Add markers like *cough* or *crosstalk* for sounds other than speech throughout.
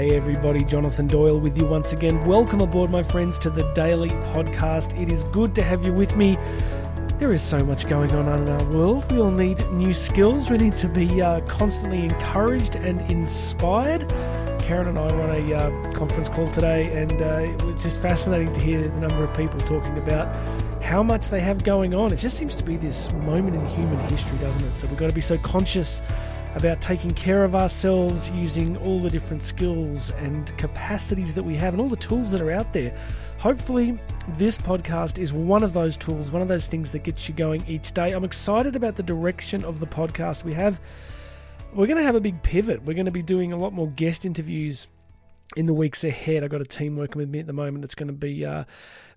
Hey everybody, Jonathan Doyle with you once again. Welcome aboard, my friends, to the Daily Podcast. It is good to have you with me. There is so much going on in our world. We all need new skills. We need to be uh, constantly encouraged and inspired. Karen and I were on a uh, conference call today, and uh, it was just fascinating to hear the number of people talking about how much they have going on. It just seems to be this moment in human history, doesn't it? So we've got to be so conscious about taking care of ourselves using all the different skills and capacities that we have and all the tools that are out there. Hopefully, this podcast is one of those tools, one of those things that gets you going each day. I'm excited about the direction of the podcast. We have we're going to have a big pivot. We're going to be doing a lot more guest interviews in the weeks ahead. I've got a team working with me at the moment. It's going to be uh,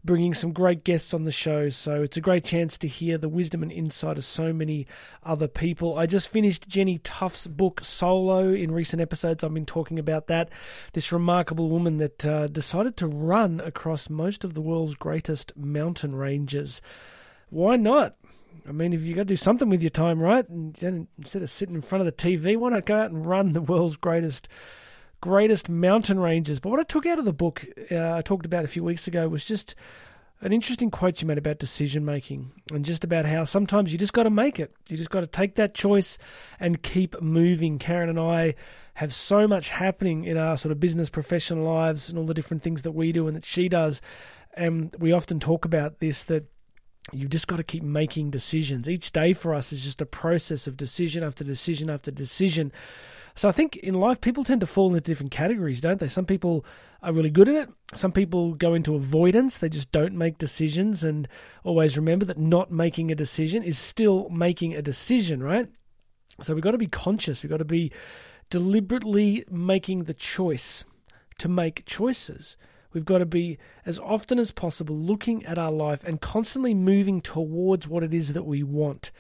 bringing some great guests on the show. So it's a great chance to hear the wisdom and insight of so many other people. I just finished Jenny Tough's book Solo. In recent episodes, I've been talking about that. This remarkable woman that uh, decided to run across most of the world's greatest mountain ranges. Why not? I mean, if you've got to do something with your time, right? And instead of sitting in front of the TV, why not go out and run the world's greatest greatest mountain ranges. But what I took out of the book, uh, I talked about a few weeks ago, was just an interesting quote you made about decision making and just about how sometimes you just got to make it. You just got to take that choice and keep moving. Karen and I have so much happening in our sort of business professional lives and all the different things that we do and that she does. And we often talk about this that you've just got to keep making decisions. Each day for us is just a process of decision after decision after decision. So I think in life, people tend to fall into different categories, don't they? Some people are really good at it. Some people go into avoidance. They just don't make decisions. And always remember that not making a decision is still making a decision, right? So we've got to be conscious. We've got to be deliberately making the choice to make choices. We've got to be, as often as possible, looking at our life and constantly moving towards what it is that we want.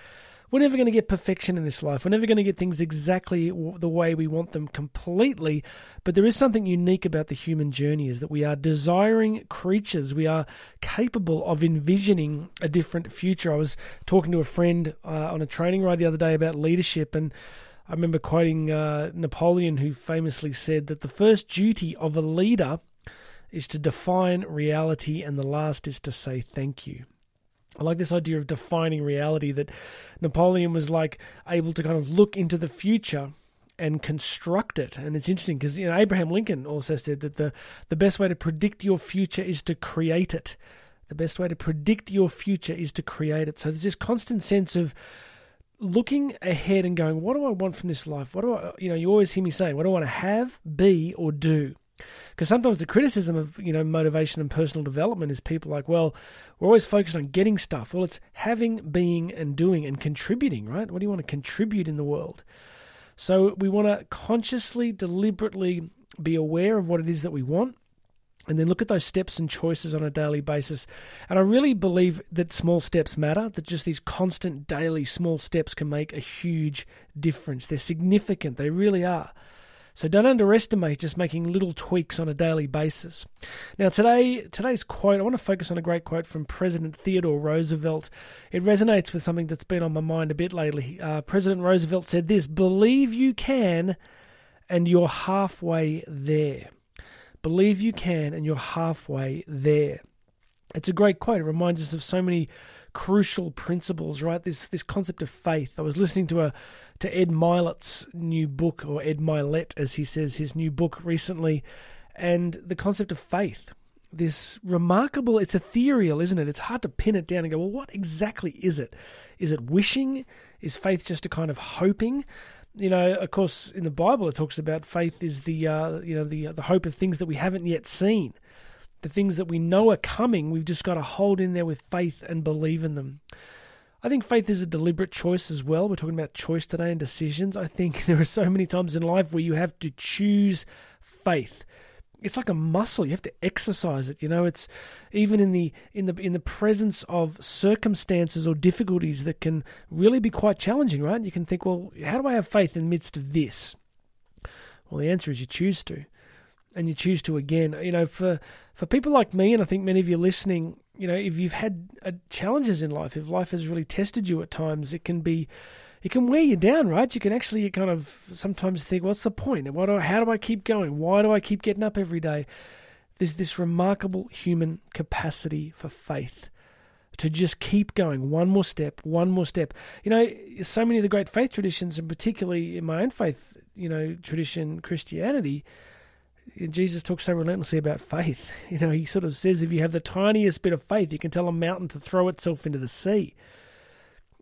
We're never going to get perfection in this life. We're never going to get things exactly the way we want them completely. But there is something unique about the human journey is that we are desiring creatures. We are capable of envisioning a different future. I was talking to a friend uh, on a training ride the other day about leadership and I remember quoting uh, Napoleon, who famously said that the first duty of a leader is to define reality, and the last is to say thank you. I like this idea of defining reality that Napoleon was like able to kind of look into the future and construct it. And it's interesting because you know Abraham Lincoln also said that the the best way to predict your future is to create it. The best way to predict your future is to create it. So there's this constant sense of looking ahead and going, what do I want from this life? What do I you know, you always hear me saying, what do I want to have, be, or do? Because sometimes the criticism of you know motivation and personal development is people like, well, we're always focused on getting stuff. Well, it's having, being, and doing and contributing, right? What do you want to contribute in the world? So we want to consciously, deliberately be aware of what it is that we want, and then look at those steps and choices on a daily basis. And I really believe that small steps matter, that just these constant daily small steps can make a huge difference. They're significant, they really are. So don't underestimate just making little tweaks on a daily basis. Now today today's quote, I want to focus on a great quote from President Theodore Roosevelt. It resonates with something that's been on my mind a bit lately. Uh, President Roosevelt said this: "Believe you can, and you're halfway there. Believe you can, and you're halfway there." It's a great quote. It reminds us of so many crucial principles, right? This this concept of faith. I was listening to a to Ed Mylett's new book, or Ed Mylett, as he says, his new book recently, and the concept of faith. This remarkable, it's ethereal, isn't it? It's hard to pin it down and go, well, what exactly is it? Is it wishing? Is faith just a kind of hoping? You know, of course, in the Bible it talks about faith is the uh, you know the the hope of things that we haven't yet seen the things that we know are coming, we've just got to hold in there with faith and believe in them. I think faith is a deliberate choice as well. We're talking about choice today and decisions. I think *laughs* there are so many times in life where you have to choose faith. It's like a muscle. You have to exercise it. You know, it's even in the in the in the presence of circumstances or difficulties that can really be quite challenging, right? You can think, well, how do I have faith in the midst of this? Well, the answer is you choose to and you choose to again. You know, for for people like me, and I think many of you listening, you know, if you've had uh, challenges in life, if life has really tested you at times, it can be, it can wear you down, right? You can actually kind of sometimes think, what's the point? What do, how do I keep going? Why do I keep getting up every day? There's this remarkable human capacity for faith to just keep going one more step, one more step. You know, so many of the great faith traditions, and particularly in my own faith, you know, tradition, Christianity, Jesus talks so relentlessly about faith. *laughs* You know, he sort of says if you have the tiniest bit of faith, you can tell a mountain to throw itself into the sea.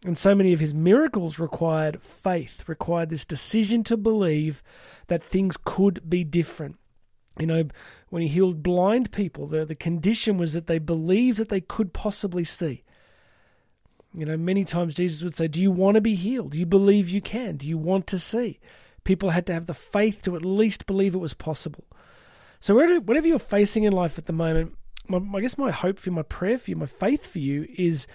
And so many of his miracles required faith, required this decision to believe that things could be different. You know, when he healed blind people, the, the condition was that they believed that they could possibly see. You know, many times Jesus would say, Do you want to be healed? Do you believe you can? Do you want to see? People had to have the faith to at least believe it was possible. So, whatever you're facing in life at the moment, I guess my hope for you, my prayer for you, my faith for you is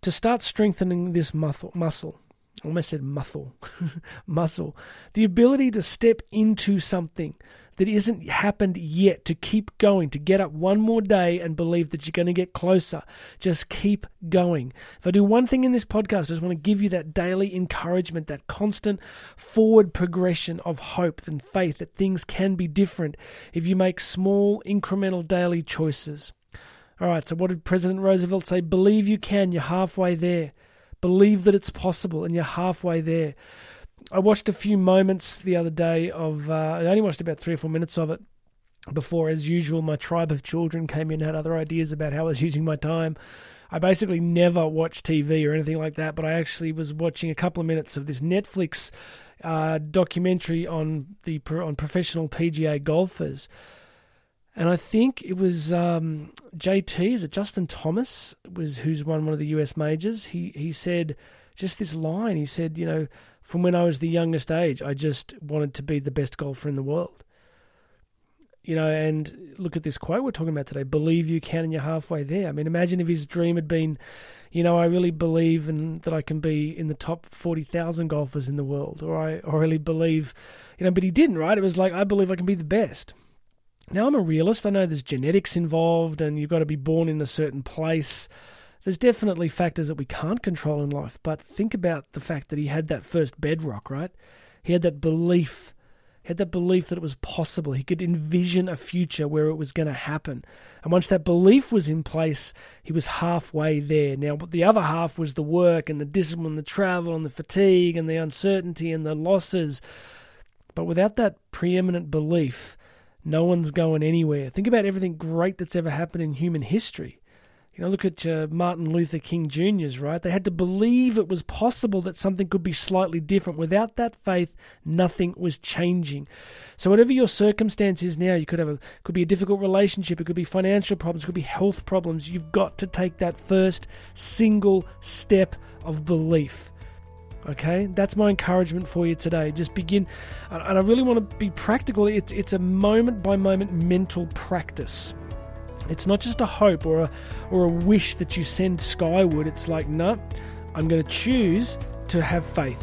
to start strengthening this muscle. muscle. I almost said muscle. *laughs* muscle. The ability to step into something that isn't happened yet, to keep going, to get up one more day and believe that you're going to get closer. Just keep going. If I do one thing in this podcast, I just want to give you that daily encouragement, that constant forward progression of hope and faith that things can be different if you make small, incremental daily choices. All right, so what did President Roosevelt say? Believe you can, you're halfway there. Believe that it's possible, and you're halfway there. I watched a few moments the other day of. Uh, I only watched about three or four minutes of it before, as usual, my tribe of children came in and had other ideas about how I was *laughs* using my time. I basically never watch TV or anything like that, but I actually was watching a couple of minutes of this Netflix uh, documentary on the on professional PGA golfers, and I think it was um, JT. Is it Justin Thomas? Was who's won one of the US majors? He he said just this line. He said, you know, from when I was the youngest age, I just wanted to be the best golfer in the world. You know, and look at this quote we're talking about today believe you can and you're halfway there. I mean, imagine if his dream had been, you know, I really believe in, that I can be in the top 40,000 golfers in the world, or I, or really believe, you know, but he didn't, right? It was like, I believe I can be the best. Now, I'm a realist. I know there's genetics involved and you've got to be born in a certain place there's definitely factors that we can't control in life, but think about the fact that he had that first bedrock, right? He had that belief. He had that belief that it was possible. He could envision a future where it was going to happen. And once that belief was in place, he was halfway there. Now, the other half was the work and the discipline, the travel and the fatigue and the uncertainty and the losses. But without that preeminent belief, no one's going anywhere. Think about everything great that's ever happened in human history. You know, look at uh, Martin Luther King Jr.'s, right? They had to believe it was possible that something could be slightly different. Without that faith, nothing was changing. So whatever your circumstance is now, you could have a could be a difficult relationship, it could be financial problems, it could be health problems. You've got to take that first single step of belief. Okay, that's my encouragement for you today. Just begin, and I really want to be practical. It's it's a moment by moment mental practice. It's not just a hope or a, or a wish that you send skyward. It's like, no, I'm going to choose to have faith.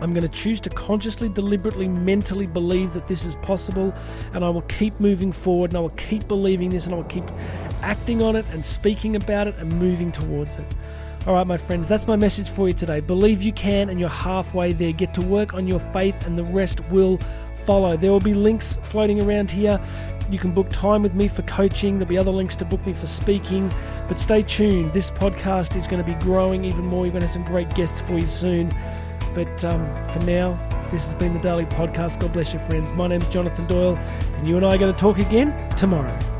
I'm going to choose to consciously, deliberately, mentally believe that this is possible, and I will keep moving forward, and I will keep believing this, and I will keep acting on it, and speaking about it, and moving towards it. All right, my friends, that's my message for you today. Believe you can, and you're halfway there. Get to work on your faith, and the rest will follow. There will be links floating around here you can book time with me for coaching. There'll be other links to book me for speaking. But stay tuned. This podcast is going to be growing even more. You're going to have some great guests for you soon. But um, for now, this has been the Daily Podcast. God bless you, friends. My name's Jonathan Doyle, and you and I are going to talk again tomorrow.